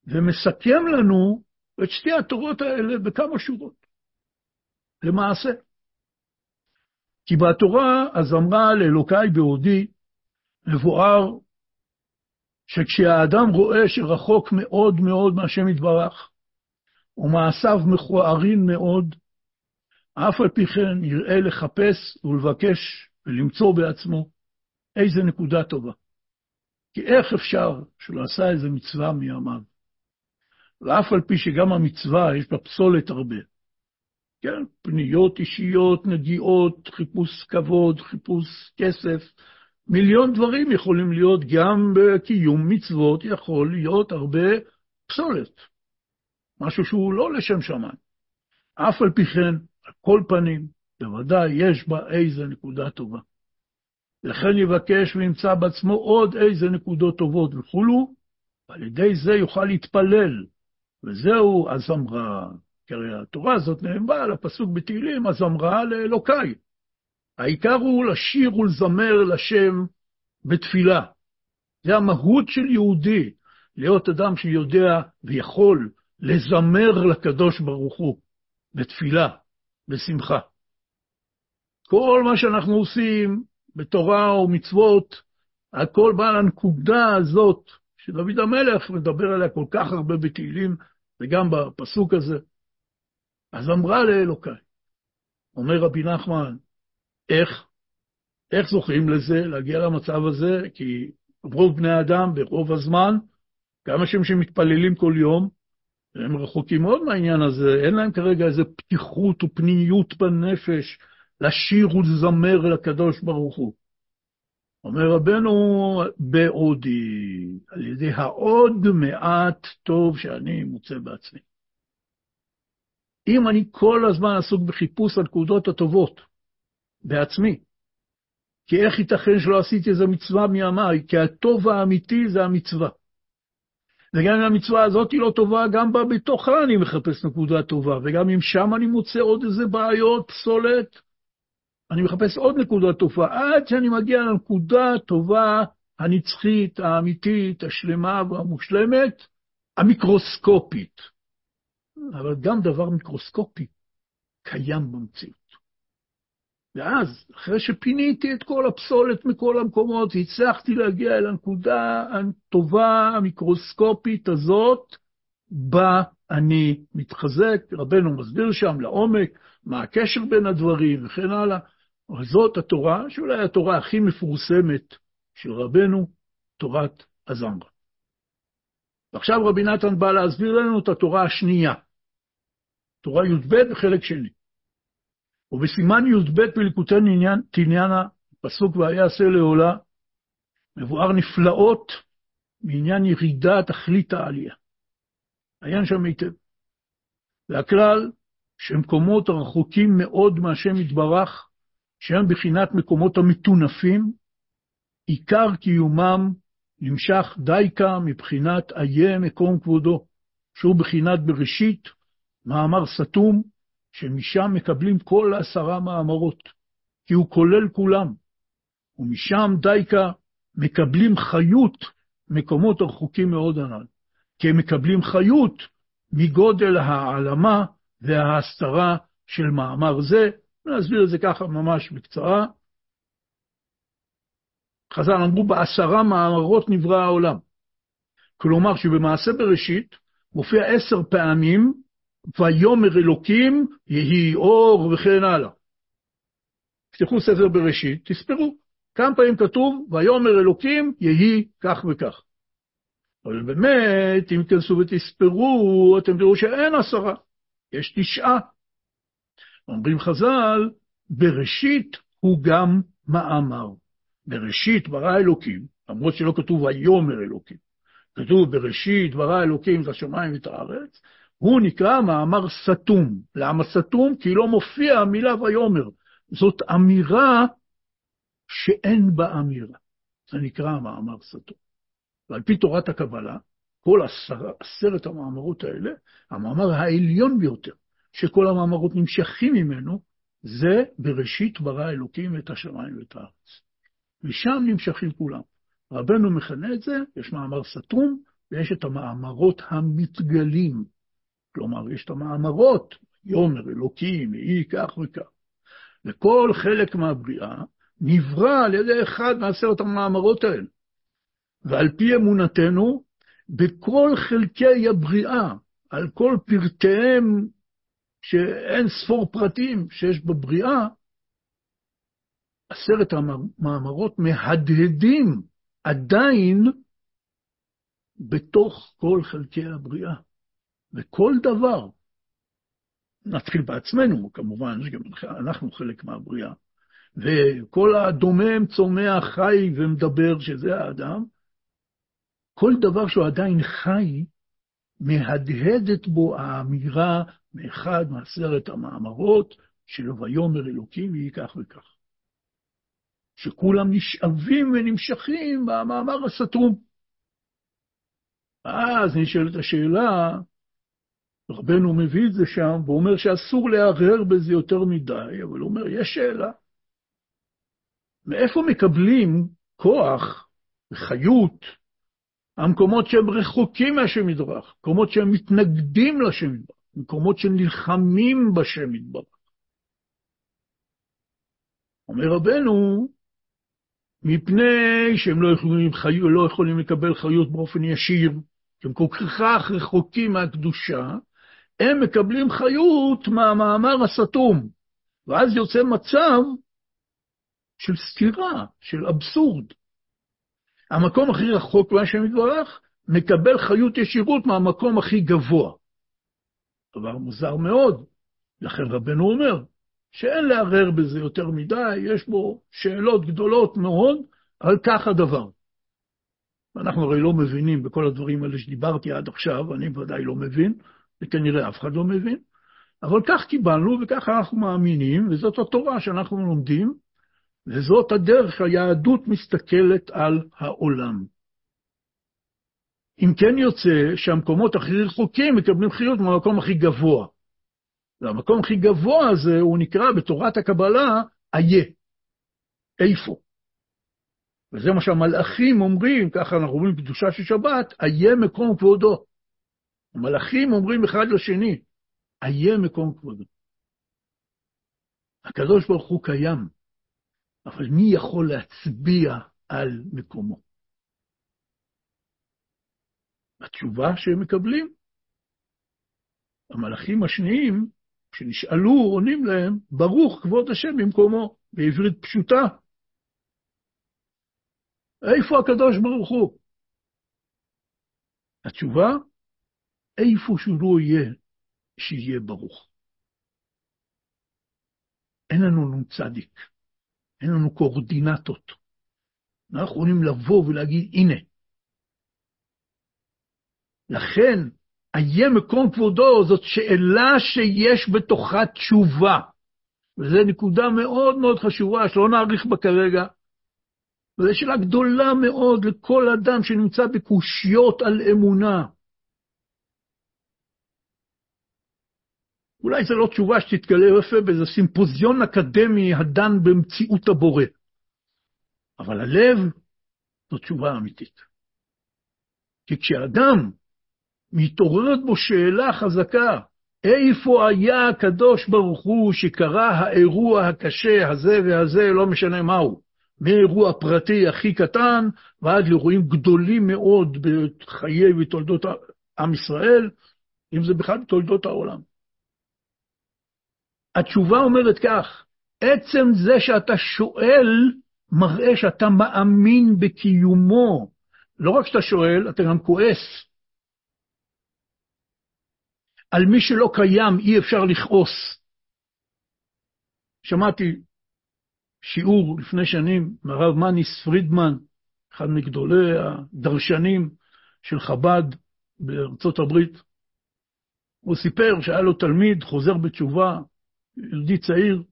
ומסכם לנו את שתי התורות האלה בכמה שורות. למעשה, כי בתורה אז אמרה לאלוקיי בעודי, מבואר שכשהאדם רואה שרחוק מאוד מאוד מהשם יתברך, ומעשיו מכוערים מאוד, אף על פי כן יראה לחפש ולבקש ולמצוא בעצמו איזה נקודה טובה. כי איך אפשר שלא עשה איזה מצווה מימיו? ואף על פי שגם המצווה יש בה פסולת הרבה. כן, פניות אישיות, נגיעות, חיפוש כבוד, חיפוש כסף, מיליון דברים יכולים להיות, גם בקיום מצוות יכול להיות הרבה פסולת, משהו שהוא לא לשם שמיים. אף על פי כן, על כל פנים, בוודאי יש בה איזה נקודה טובה. לכן יבקש וימצא בעצמו עוד איזה נקודות טובות וכולו, ועל ידי זה יוכל להתפלל, וזהו הזמרה. כי הרי התורה הזאת נאמרה על הפסוק בתהילים, הזמרה לאלוקיי. העיקר הוא לשיר ולזמר לשם בתפילה. זה המהות של יהודי, להיות אדם שיודע ויכול לזמר לקדוש ברוך הוא בתפילה, בשמחה. כל מה שאנחנו עושים בתורה ומצוות, הכל בא לנקודה הזאת, שדוד המלך מדבר עליה כל כך הרבה בתהילים, וגם בפסוק הזה. אז אמרה לאלוקיי, אומר רבי נחמן, איך? איך זוכים לזה, להגיע למצב הזה? כי רוב בני האדם ברוב הזמן, גם אנשים שמתפללים כל יום, הם רחוקים מאוד מהעניין הזה, אין להם כרגע איזו פתיחות ופנימיות בנפש לשיר ולזמר לקדוש ברוך הוא. אומר רבנו, בעודי, על ידי העוד מעט טוב שאני מוצא בעצמי. אם אני כל הזמן עסוק בחיפוש הנקודות הטובות בעצמי, כי איך ייתכן שלא עשיתי איזו מצווה מימיי? כי הטוב האמיתי זה המצווה. וגם אם המצווה הזאת היא לא טובה, גם בה בתוכה אני מחפש נקודה טובה, וגם אם שם אני מוצא עוד איזה בעיות, פסולת, אני מחפש עוד נקודה טובה, עד שאני מגיע לנקודה הטובה, הנצחית, האמיתית, השלמה והמושלמת, המיקרוסקופית. אבל גם דבר מיקרוסקופי קיים במציאות. ואז, אחרי שפיניתי את כל הפסולת מכל המקומות, הצלחתי להגיע אל הנקודה הטובה, המיקרוסקופית הזאת, בה אני מתחזק. רבנו מסביר שם לעומק מה הקשר בין הדברים וכן הלאה. אבל זאת התורה, שאולי התורה הכי מפורסמת של רבנו, תורת הזמרה. ועכשיו רבי נתן בא להסביר לנו את התורה השנייה, תורה י"ב בחלק שני. ובסימן י"ב בליקוטי תניאנה, פסוק ויעשה לעולה, מבואר נפלאות מעניין ירידה תכלית העלייה. עיין שם היטב. והכלל שמקומות הרחוקים מאוד מהשם יתברך, שהם בחינת מקומות המטונפים, עיקר קיומם נמשך דייקה מבחינת איה מקום כבודו, שהוא בחינת בראשית, מאמר סתום, שמשם מקבלים כל עשרה מאמרות, כי הוא כולל כולם. ומשם דייקה מקבלים חיות מקומות רחוקים מאוד הנ"ל, כי הם מקבלים חיות מגודל העלמה וההסתרה של מאמר זה. נסביר את זה ככה ממש בקצרה. חז"ל אמרו, בעשרה מאמרות נברא העולם. כלומר שבמעשה בראשית מופיע עשר פעמים ויאמר אלוקים יהי אור וכן הלאה. תפתחו ספר בראשית, תספרו. כמה פעמים כתוב ויאמר אלוקים יהי כך וכך. אבל באמת, אם תכנסו ותספרו, אתם תראו שאין עשרה, יש תשעה. אומרים חז"ל, בראשית הוא גם מאמר. בראשית ברא אלוקים, למרות שלא כתוב ויאמר אלוקים, כתוב בראשית ברא אלוקים את השמיים ואת הארץ, הוא נקרא מאמר סתום. למה סתום? כי לא מופיע המילה ויאמר. זאת אמירה שאין בה אמירה. זה נקרא מאמר סתום. ועל פי תורת הקבלה, כל עשר, עשרת המאמרות האלה, המאמר העליון ביותר, שכל המאמרות נמשכים ממנו, זה בראשית ברא אלוקים את השמיים ואת הארץ. משם נמשכים כולם. רבנו מכנה את זה, יש מאמר סתום, ויש את המאמרות המתגלים. כלומר, יש את המאמרות, יאמר אלוקים, יהי כך וכך. וכל חלק מהבריאה נברא על ידי אחד מעשרת המאמרות האלה. ועל פי אמונתנו, בכל חלקי הבריאה, על כל פרטיהם, שאין ספור פרטים שיש בבריאה, עשרת המאמרות מהדהדים עדיין בתוך כל חלקי הבריאה. וכל דבר, נתחיל בעצמנו, כמובן, שגם אנחנו חלק מהבריאה, וכל הדומם, צומח, חי ומדבר, שזה האדם, כל דבר שהוא עדיין חי, מהדהדת בו האמירה מאחד מעשרת המאמרות של ויאמר אלוקים יהי כך וכך. שכולם נשאבים ונמשכים במאמר הסתום. אז נשאלת השאלה, רבנו מביא את זה שם, ואומר שאסור לערער בזה יותר מדי, אבל הוא אומר, יש שאלה. מאיפה מקבלים כוח וחיות המקומות שהם רחוקים מהשם יתברך, מקומות שהם מתנגדים לשם יתברך, מקומות שנלחמים בשם יתברך. אומר רבנו, מפני שהם לא יכולים, חיו, לא יכולים לקבל חיות באופן ישיר, שהם כל כך רחוקים מהקדושה, הם מקבלים חיות מהמאמר הסתום, ואז יוצא מצב של סתירה, של אבסורד. המקום הכי רחוק מהשם יתברך, מקבל חיות ישירות מהמקום הכי גבוה. דבר מוזר מאוד. לכן רבנו אומר שאין לערער בזה יותר מדי, יש בו שאלות גדולות מאוד, אבל כך הדבר. אנחנו הרי לא מבינים בכל הדברים האלה שדיברתי עד עכשיו, אני ודאי לא מבין, וכנראה אף אחד לא מבין, אבל כך קיבלנו וככה אנחנו מאמינים, וזאת התורה שאנחנו לומדים, וזאת הדרך היהדות מסתכלת על העולם. אם כן יוצא שהמקומות הכי רחוקים מקבלים חיות מהמקום הכי גבוה. והמקום הכי גבוה הזה הוא נקרא בתורת הקבלה איה. איפה? וזה מה שהמלאכים אומרים, ככה אנחנו אומרים בקדושה של שבת, איה מקום כבודו. המלאכים אומרים אחד לשני, איה מקום כבודו. הקדוש ברוך הוא קיים, אבל מי יכול להצביע על מקומו? התשובה שהם מקבלים, המלאכים השניים, כשנשאלו, עונים להם, ברוך כבוד השם במקומו, בעברית פשוטה. איפה הקדוש ברוך הוא? התשובה, איפה שהוא לא יהיה, שיהיה ברוך. אין לנו נ"צ. אין לנו קואורדינטות. אנחנו יכולים לבוא ולהגיד, הנה. לכן, איה מקום כבודו זאת שאלה שיש בתוכה תשובה. וזו נקודה מאוד מאוד חשובה, שלא נאריך בה כרגע. וזו שאלה גדולה מאוד לכל אדם שנמצא בקושיות על אמונה. אולי זו לא תשובה שתתגלה יפה באיזה סימפוזיון אקדמי הדן במציאות הבורא. אבל הלב זו תשובה אמיתית. כי כשאדם מתעוררת בו שאלה חזקה, איפה היה הקדוש ברוך הוא שקרה האירוע הקשה הזה והזה, לא משנה מהו, מאירוע פרטי הכי קטן ועד לאירועים גדולים מאוד בחיי ותולדות עם ישראל, אם זה בכלל בתולדות העולם. התשובה אומרת כך, עצם זה שאתה שואל, מראה שאתה מאמין בקיומו. לא רק שאתה שואל, אתה גם כועס. על מי שלא קיים אי אפשר לכעוס. שמעתי שיעור לפני שנים מהרב מניס פרידמן, אחד מגדולי הדרשנים של חב"ד בארצות הברית. הוא סיפר שהיה לו תלמיד חוזר בתשובה, יהודי צעיר,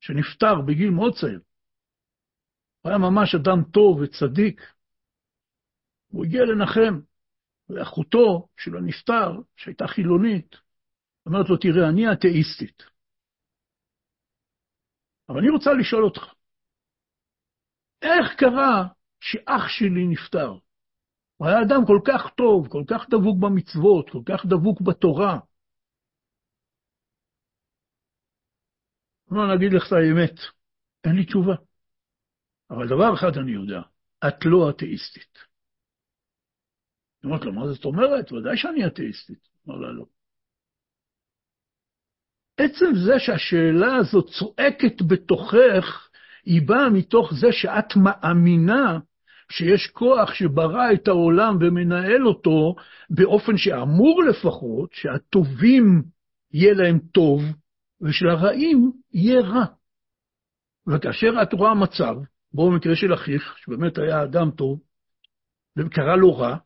שנפטר בגיל מאוד צעיר. הוא היה ממש אדם טוב וצדיק. הוא הגיע לנחם, ואחותו של הנפטר, שהייתה חילונית, אומרת לו, תראה, אני אתאיסטית. אבל אני רוצה לשאול אותך, איך קרה שאח שלי נפטר? הוא היה אדם כל כך טוב, כל כך דבוק במצוות, כל כך דבוק בתורה. לא נגיד לך את האמת, אין לי תשובה. אבל דבר אחד אני יודע, את לא אתאיסטית. היא אומרת לו, מה זאת אומרת? ודאי שאני אתאיסטית. אמר לה, לא. עצם זה שהשאלה הזאת צועקת בתוכך, היא באה מתוך זה שאת מאמינה שיש כוח שברא את העולם ומנהל אותו באופן שאמור לפחות שהטובים יהיה להם טוב, ושלרעים יהיה רע. וכאשר את רואה מצב, בו במקרה של אחיך, שבאמת היה אדם טוב, וקרה לו רע,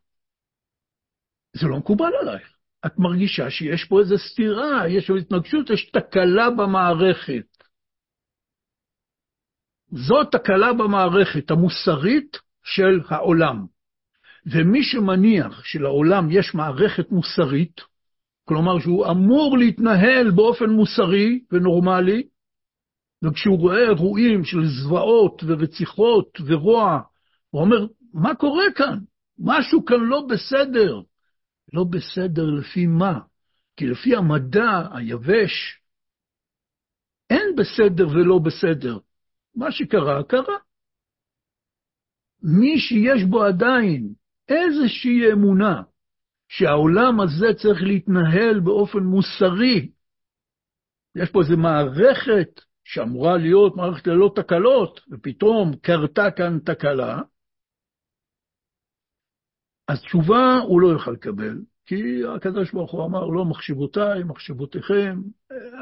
זה לא מקובל עלייך. את מרגישה שיש פה איזו סתירה, יש פה התנגשות, יש תקלה במערכת. זאת תקלה במערכת המוסרית של העולם. ומי שמניח שלעולם יש מערכת מוסרית, כלומר שהוא אמור להתנהל באופן מוסרי ונורמלי, וכשהוא רואה אירועים של זוועות ורציחות ורוע, הוא אומר, מה קורה כאן? משהו כאן לא בסדר. לא בסדר לפי מה? כי לפי המדע היבש, אין בסדר ולא בסדר. מה שקרה, קרה. מי שיש בו עדיין איזושהי אמונה שהעולם הזה צריך להתנהל באופן מוסרי, יש פה איזו מערכת שאמורה להיות מערכת ללא תקלות, ופתאום קרתה כאן תקלה, אז תשובה הוא לא יוכל לקבל, כי הקדוש ברוך הוא אמר, לא מחשבותיי, מחשבותיכם,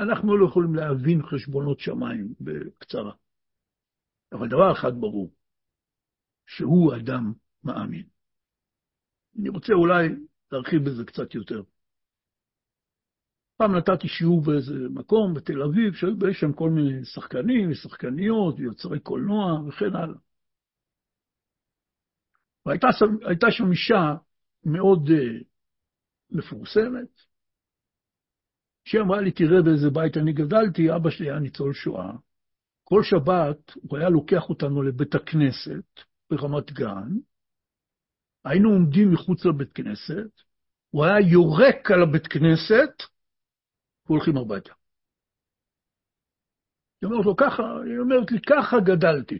אנחנו לא יכולים להבין חשבונות שמיים בקצרה. אבל דבר אחד ברור, שהוא אדם מאמין. אני רוצה אולי להרחיב בזה קצת יותר. פעם נתתי שיעור באיזה מקום בתל אביב, שהיו שם כל מיני שחקנים ושחקניות ויוצרי קולנוע וכן הלאה. והייתה שם אישה מאוד uh, מפורסמת, שהיא אמרה לי, תראה באיזה בית אני גדלתי, אבא שלי היה ניצול שואה. כל שבת הוא היה לוקח אותנו לבית הכנסת ברמת גן, היינו עומדים מחוץ לבית כנסת, הוא היה יורק על הבית כנסת, והולכים הביתה. היא אומרת לו, ככה, היא אומרת לי, ככה גדלתי.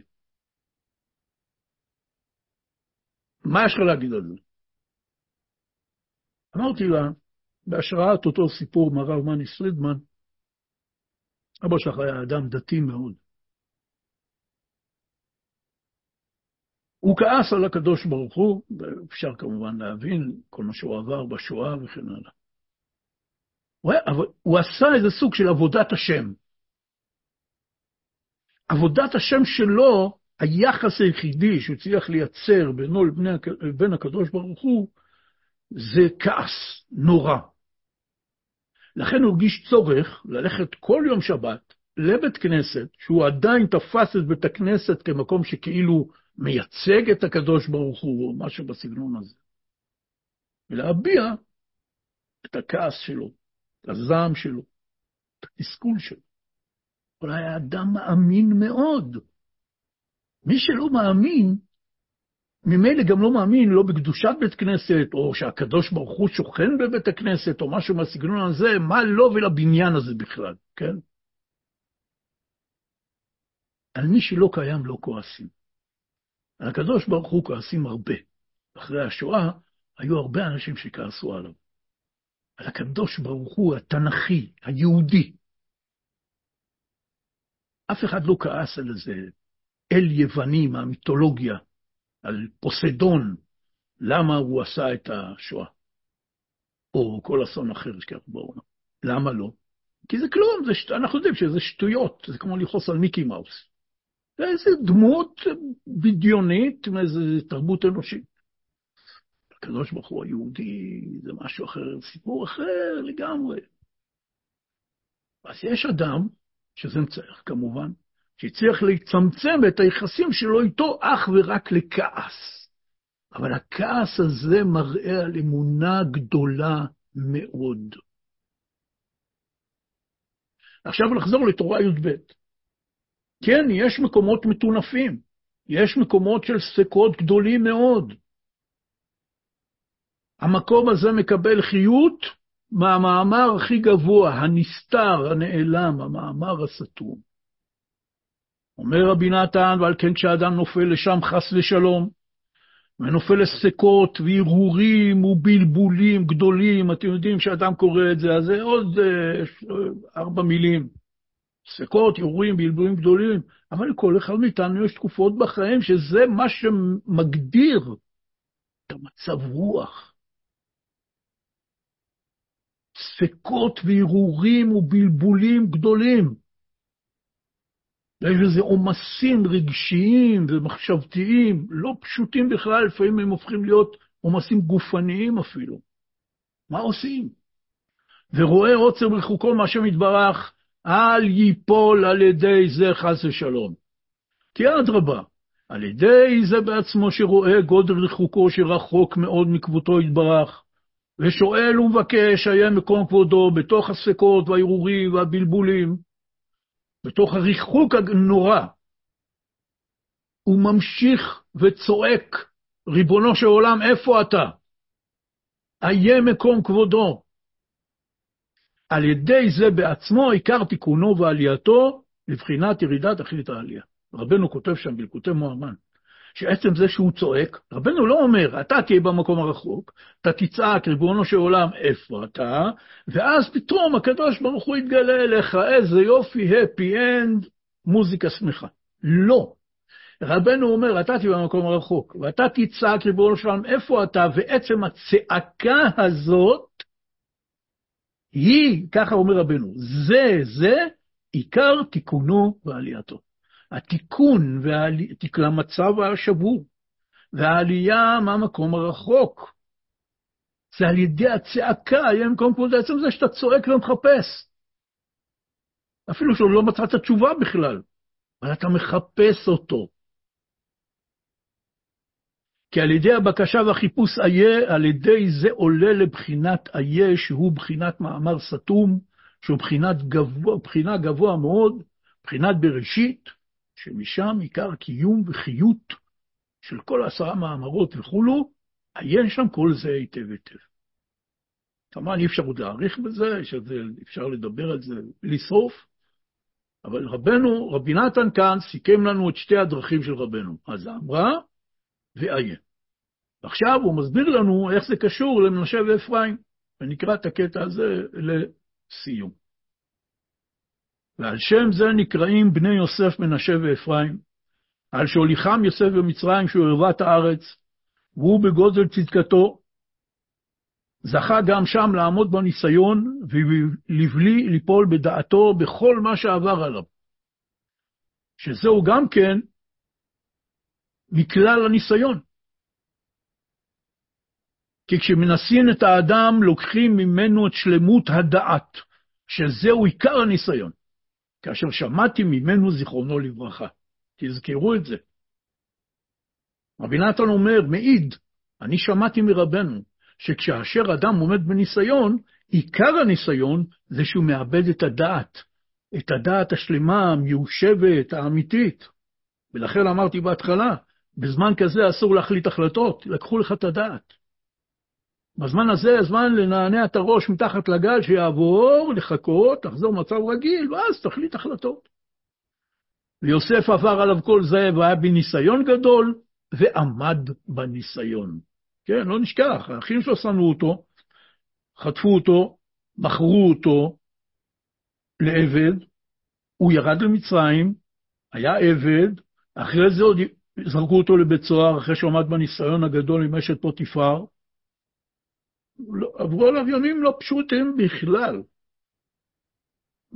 מה יש לך להגיד על זה? אמרתי לה, בהשראת אותו סיפור מהרב מניס פרידמן, אבא שלך היה אדם דתי מאוד. הוא כעס על הקדוש ברוך הוא, ואפשר כמובן להבין כל מה שהוא עבר בשואה וכן הלאה. הוא, היה, הוא עשה איזה סוג של עבודת השם. עבודת השם שלו, היחס היחידי שהוא הצליח לייצר בינו לבין הקדוש ברוך הוא, זה כעס נורא. לכן הוא הרגיש צורך ללכת כל יום שבת לבית כנסת, שהוא עדיין תפס את בית הכנסת כמקום שכאילו מייצג את הקדוש ברוך הוא, או משהו בסגנון הזה, ולהביע את הכעס שלו, את הזעם שלו, את התסכול שלו. אבל היה אדם מאמין מאוד. מי שלא מאמין, ממילא גם לא מאמין לא בקדושת בית כנסת, או שהקדוש ברוך הוא שוכן בבית הכנסת, או משהו מהסגנון הזה, מה לו לא ולבניין הזה בכלל, כן? על מי שלא קיים לא כועסים. על הקדוש ברוך הוא כועסים הרבה. אחרי השואה היו הרבה אנשים שכעסו עליו. על הקדוש ברוך הוא התנ"כי, היהודי. אף אחד לא כעס על איזה אל יווני מהמיתולוגיה, על פוסדון, למה הוא עשה את השואה, או כל אסון אחר שקרה בעולם. למה לא? כי זה כלום, זה. אנחנו יודעים שזה שטויות, זה כמו לכעוס על מיקי מאוס. זה דמות בדיונית מאיזה תרבות אנושית. הקדוש ברוך הוא היהודי זה משהו אחר, סיפור אחר לגמרי. אז יש אדם, שזה מצער כמובן, שהצליח לצמצם את היחסים שלו איתו אך ורק לכעס. אבל הכעס הזה מראה על אמונה גדולה מאוד. עכשיו נחזור לתורה י"ב. כן, יש מקומות מטונפים, יש מקומות של ספקות גדולים מאוד. המקום הזה מקבל חיות מהמאמר הכי גבוה, הנסתר, הנעלם, המאמר הסתום. אומר רבי נתן, ועל כן כשאדם נופל לשם חס ושלום, ונופל לספקות והרהורים ובלבולים גדולים, אתם יודעים שאדם קורא את זה, אז זה עוד אה, ארבע מילים. ספקות, הרהורים, בלבולים גדולים, אבל לכל אחד מאיתנו יש תקופות בחיים שזה מה שמגדיר את המצב רוח. ספקות והרהורים ובלבולים גדולים. ויש לזה עומסים רגשיים ומחשבתיים, לא פשוטים בכלל, לפעמים הם הופכים להיות עומסים גופניים אפילו. מה עושים? ורואה עוצר רחוקו מהשם יתברך, אל ייפול על ידי זה חס ושלום. כי אדרבה, על ידי זה בעצמו שרואה גודל רחוקו שרחוק מאוד מכבודו יתברך, ושואל ומבקש היה מקום כבודו בתוך הספקות והערעורים והבלבולים, בתוך הריחוק הנורא, הוא ממשיך וצועק, ריבונו של עולם, איפה אתה? איה מקום כבודו. על ידי זה בעצמו עיקר תיקונו ועלייתו לבחינת ירידת תכלית העלייה. רבנו כותב שם בלקוטי מוהר"ן, שעצם זה שהוא צועק, רבנו לא אומר, אתה תהיה במקום הרחוק, אתה תצעק, ריבונו של עולם, איפה אתה? ואז פתאום הקדוש ברוך הוא יתגלה אליך, איזה יופי, happy end, מוזיקה שמחה. לא. רבנו אומר, אתה תהיה במקום הרחוק, ואתה תצעק, ריבונו של עולם, איפה אתה? ועצם הצעקה הזאת, היא, ככה אומר רבנו, זה, זה, עיקר תיקונו ועלייתו. התיקון והעלי... למצב השבור, והעלייה מהמקום הרחוק. זה על ידי הצעקה, יהיה מקום כמו זה, עצם זה שאתה צועק ומחפש. אפילו שלא מצאת תשובה בכלל, אבל אתה מחפש אותו. כי על ידי הבקשה והחיפוש איה, על ידי זה עולה לבחינת איה, שהוא בחינת מאמר סתום, שהוא בחינת גבוה, בחינה גבוה מאוד, בחינת בראשית, שמשם עיקר קיום וחיות של כל עשרה מאמרות וכולו, עיין שם כל זה היטב היטב. כמובן אי אפשר עוד להאריך בזה, אפשר לדבר על זה בלי סוף, אבל רבנו, רבי נתן כאן סיכם לנו את שתי הדרכים של רבנו, אז אמרה ועיין. עכשיו הוא מסביר לנו איך זה קשור למנשה ואפרים, ונקרא את הקטע הזה לסיום. ועל שם זה נקראים בני יוסף מנשה ואפרים, על שהוליכם יוסף במצרים שהוא ערוות הארץ, והוא בגודל צדקתו, זכה גם שם לעמוד בניסיון ולבלי ליפול בדעתו בכל מה שעבר עליו. שזהו גם כן מכלל הניסיון. כי כשמנסים את האדם, לוקחים ממנו את שלמות הדעת, שזהו עיקר הניסיון. כאשר שמעתי ממנו זיכרונו לברכה. תזכרו את זה. רבי נתן אומר, מעיד, אני שמעתי מרבנו, שכאשר אדם עומד בניסיון, עיקר הניסיון זה שהוא מאבד את הדעת, את הדעת השלמה, המיושבת, האמיתית. ולכן אמרתי בהתחלה, בזמן כזה אסור להחליט החלטות, לקחו לך את הדעת. בזמן הזה הזמן לנענע את הראש מתחת לגל שיעבור, לחכות, לחזור מצב רגיל, ואז תחליט החלטות. ויוסף עבר עליו כל זה והיה בניסיון גדול, ועמד בניסיון. כן, לא נשכח, האחים שלו שנאו אותו, חטפו אותו, מכרו אותו לעבד, הוא ירד למצרים, היה עבד, אחרי זה עוד זרקו אותו לבית סוהר, אחרי שהוא עמד בניסיון הגדול עם אשת פוטיפר, עברו עליו ימים לא פשוטים בכלל.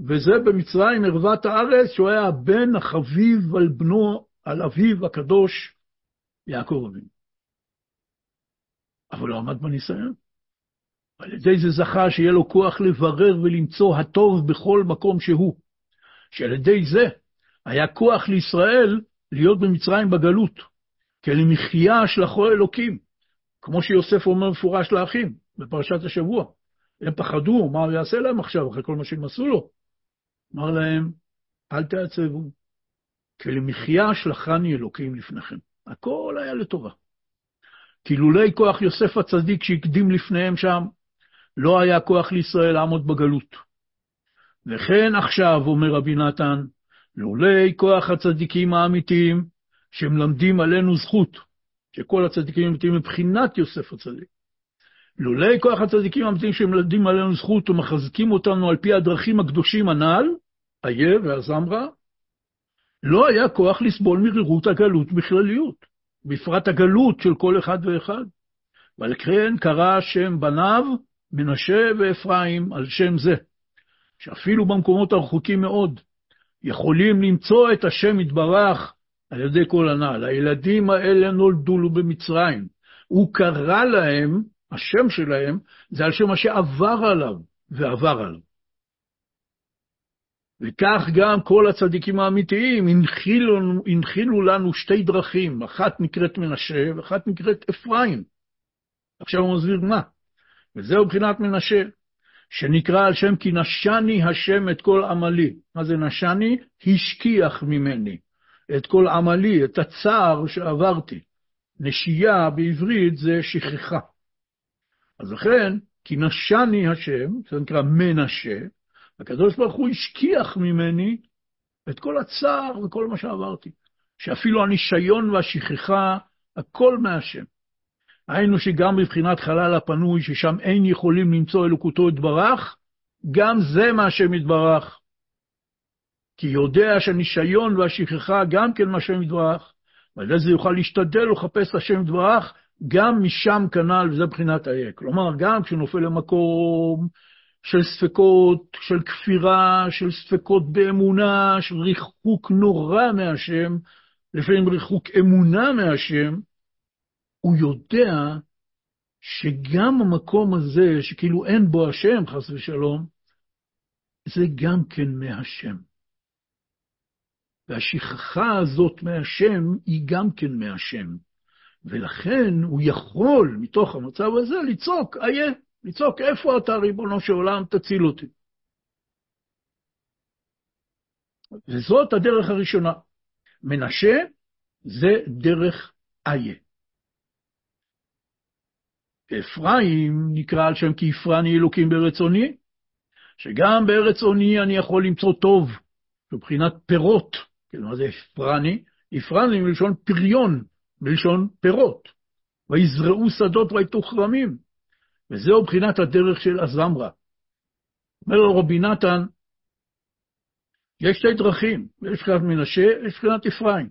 וזה במצרים ערוות הארץ, שהוא היה הבן החביב על בנו, על אביו הקדוש, יעקב אבינו. אבל הוא עמד בניסיון. על ידי זה זכה שיהיה לו כוח לברר ולמצוא הטוב בכל מקום שהוא. שעל ידי זה היה כוח לישראל להיות במצרים בגלות, כי למחיה שלחו אלוקים, כמו שיוסף אומר מפורש לאחים. בפרשת השבוע. הם פחדו, מה הוא יעשה להם עכשיו, אחרי כל מה שהם עשו לו? אמר להם, אל תעצבו, כי למחיה שלחני אלוקים לפניכם. הכל היה לטובה. כי לולי כוח יוסף הצדיק שהקדים לפניהם שם, לא היה כוח לישראל לעמוד בגלות. וכן עכשיו, אומר רבי נתן, לולי כוח הצדיקים האמיתיים, שמלמדים עלינו זכות, שכל הצדיקים האמיתיים מבחינת יוסף הצדיק. לולי כוח הצדיקים האמיתיים שמלמדים עלינו זכות ומחזקים אותנו על פי הדרכים הקדושים הנ"ל, איה והזמרה, לא היה כוח לסבול מרירות הגלות בכלליות, בפרט הגלות של כל אחד ואחד. ועל כן קרא שם בניו מנשה ואפרים על שם זה, שאפילו במקומות הרחוקים מאוד יכולים למצוא את השם יתברך על ידי כל הנ"ל. הילדים האלה נולדו לו במצרים. הוא קרא להם השם שלהם זה על שם מה שעבר עליו ועבר עליו. וכך גם כל הצדיקים האמיתיים הנחילו, הנחילו לנו שתי דרכים, אחת נקראת מנשה ואחת נקראת אפרים. עכשיו הוא מסביר מה. וזהו מבחינת מנשה, שנקרא על שם כי נשני השם את כל עמלי. מה זה נשני? השכיח ממני את כל עמלי, את הצער שעברתי. נשייה בעברית זה שכחה. אז לכן, כי נשני השם, זה נקרא מנשה, הקדוש ברוך הוא השכיח ממני את כל הצער וכל מה שעברתי. שאפילו הנישיון והשכחה, הכל מהשם. היינו שגם בבחינת חלל הפנוי, ששם אין יכולים למצוא אלוקותו יתברך, גם זה מהשם יתברך. כי יודע שהנישיון והשכחה גם כן מהשם יתברך, ועל זה יוכל להשתדל ולחפש השם יתברך, גם משם כנ"ל, וזה בחינת האק. כלומר, גם כשנופל למקום של ספקות, של כפירה, של ספקות באמונה, של ריחוק נורא מהשם, לפעמים ריחוק אמונה מהשם, הוא יודע שגם המקום הזה, שכאילו אין בו השם, חס ושלום, זה גם כן מהשם. והשכחה הזאת מהשם היא גם כן מהשם. ולכן הוא יכול, מתוך המצב הזה, לצעוק, איה, לצעוק, איפה אתה, ריבונו של עולם, תציל אותי. וזאת הדרך הראשונה. מנשה זה דרך איה. אפרים נקרא על שם כי הפרני אלוקים בארץ עוני, שגם בארץ עוני אני יכול למצוא טוב, מבחינת פירות. כן, מה זה הפרני? הפרני מלשון פריון, מלשון פירות. ויזרעו שדות ויתו כרמים. וזהו בחינת הדרך של הזמרה. אומר לו רבי נתן, יש שתי דרכים, יש בחינת מנשה, יש בחינת אפרים.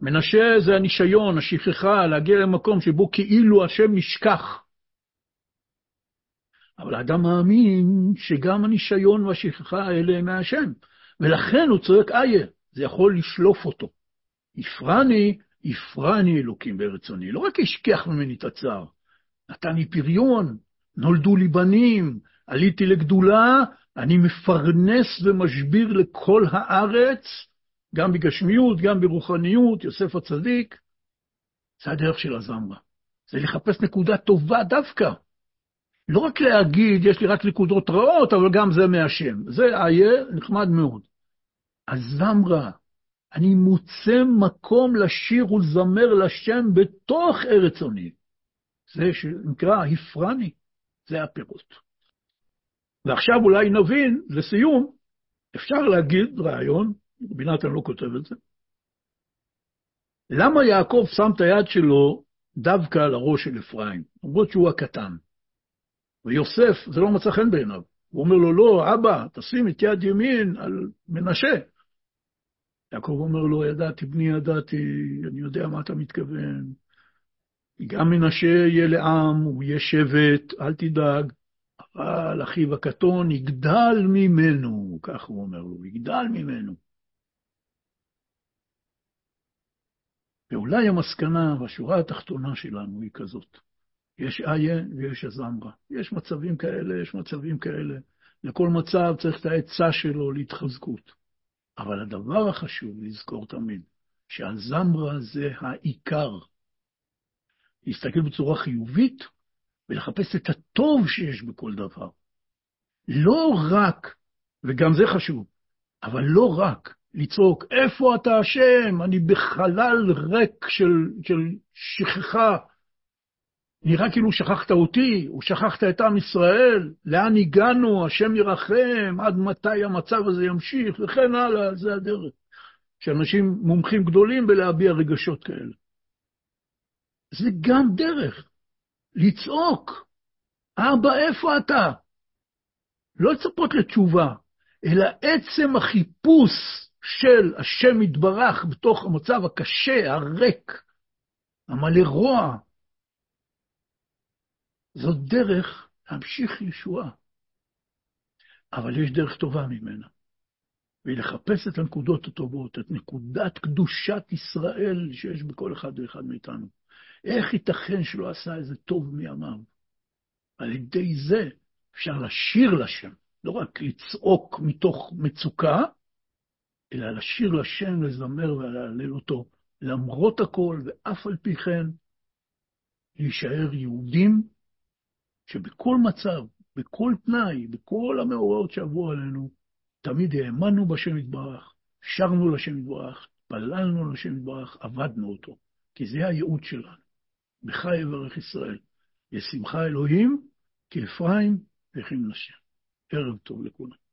מנשה זה הנישיון, השכחה, להגיע למקום שבו כאילו השם נשכח. אבל האדם מאמין שגם הנישיון והשכחה האלה הם מהשם, ולכן הוא צועק איה, זה יכול לשלוף אותו. הפרני, הפרני אלוקים ברצוני, לא רק השכח ממני את הצער, נתן לי פריון, נולדו לי בנים, עליתי לגדולה, אני מפרנס ומשביר לכל הארץ, גם בגשמיות, גם ברוחניות, יוסף הצדיק. זה הדרך של הזמרה. זה לחפש נקודה טובה דווקא. לא רק להגיד, יש לי רק נקודות רעות, אבל גם זה מהשם. זה איה נחמד מאוד. הזמרה, אני מוצא מקום לשיר ולזמר לשם בתוך ארץ עוני. זה שנקרא הפרני, זה הפירוט. ועכשיו אולי נבין, לסיום, אפשר להגיד רעיון, רבי נתן לא כותב את זה, למה יעקב שם את היד שלו דווקא על הראש של אפרים, למרות שהוא הקטן? ויוסף, זה לא מצא חן בעיניו. הוא אומר לו, לא, אבא, תשים את יד ימין על מנשה. יעקב אומר לו, ידעתי, בני ידעתי, אני יודע מה אתה מתכוון. גם מנשה יהיה לעם, הוא יהיה שבט, אל תדאג, אבל אחיו הקטון יגדל ממנו, כך הוא אומר לו, יגדל ממנו. ואולי המסקנה והשורה התחתונה שלנו היא כזאת. יש איה ויש הזמרה. יש מצבים כאלה, יש מצבים כאלה. לכל מצב צריך את העצה שלו להתחזקות. אבל הדבר החשוב לזכור תמיד, שהזמרה זה העיקר. להסתכל בצורה חיובית ולחפש את הטוב שיש בכל דבר. לא רק, וגם זה חשוב, אבל לא רק לצעוק, איפה אתה השם? אני בחלל ריק של, של שכחה. נראה כאילו שכחת אותי, או שכחת את עם ישראל, לאן הגענו, השם ירחם, עד מתי המצב הזה ימשיך, וכן הלאה, זה הדרך. שאנשים מומחים גדולים בלהביע רגשות כאלה. זה גם דרך. לצעוק, אבא, איפה אתה? לא לצפות לתשובה, אלא עצם החיפוש של השם יתברך בתוך המצב הקשה, הריק, המלא רוע, זאת דרך להמשיך ישועה. אבל יש דרך טובה ממנה, והיא לחפש את הנקודות הטובות, את נקודת קדושת ישראל שיש בכל אחד ואחד מאיתנו. איך ייתכן שלא עשה איזה טוב מימיו? על ידי זה אפשר לשיר לשם, לא רק לצעוק מתוך מצוקה, אלא לשיר לשם, לזמר ולהלל אותו, למרות הכל, ואף על פי כן, להישאר יהודים שבכל מצב, בכל תנאי, בכל המאורעות שעברו עלינו, תמיד האמנו בשם יתברך, שרנו לשם יתברך, פללנו לשם יתברך, עבדנו אותו, כי זה הייעוד שלנו. בך יברך ישראל. יש שמחה אלוהים כאפרים וכמנשה. ערב טוב לכולם.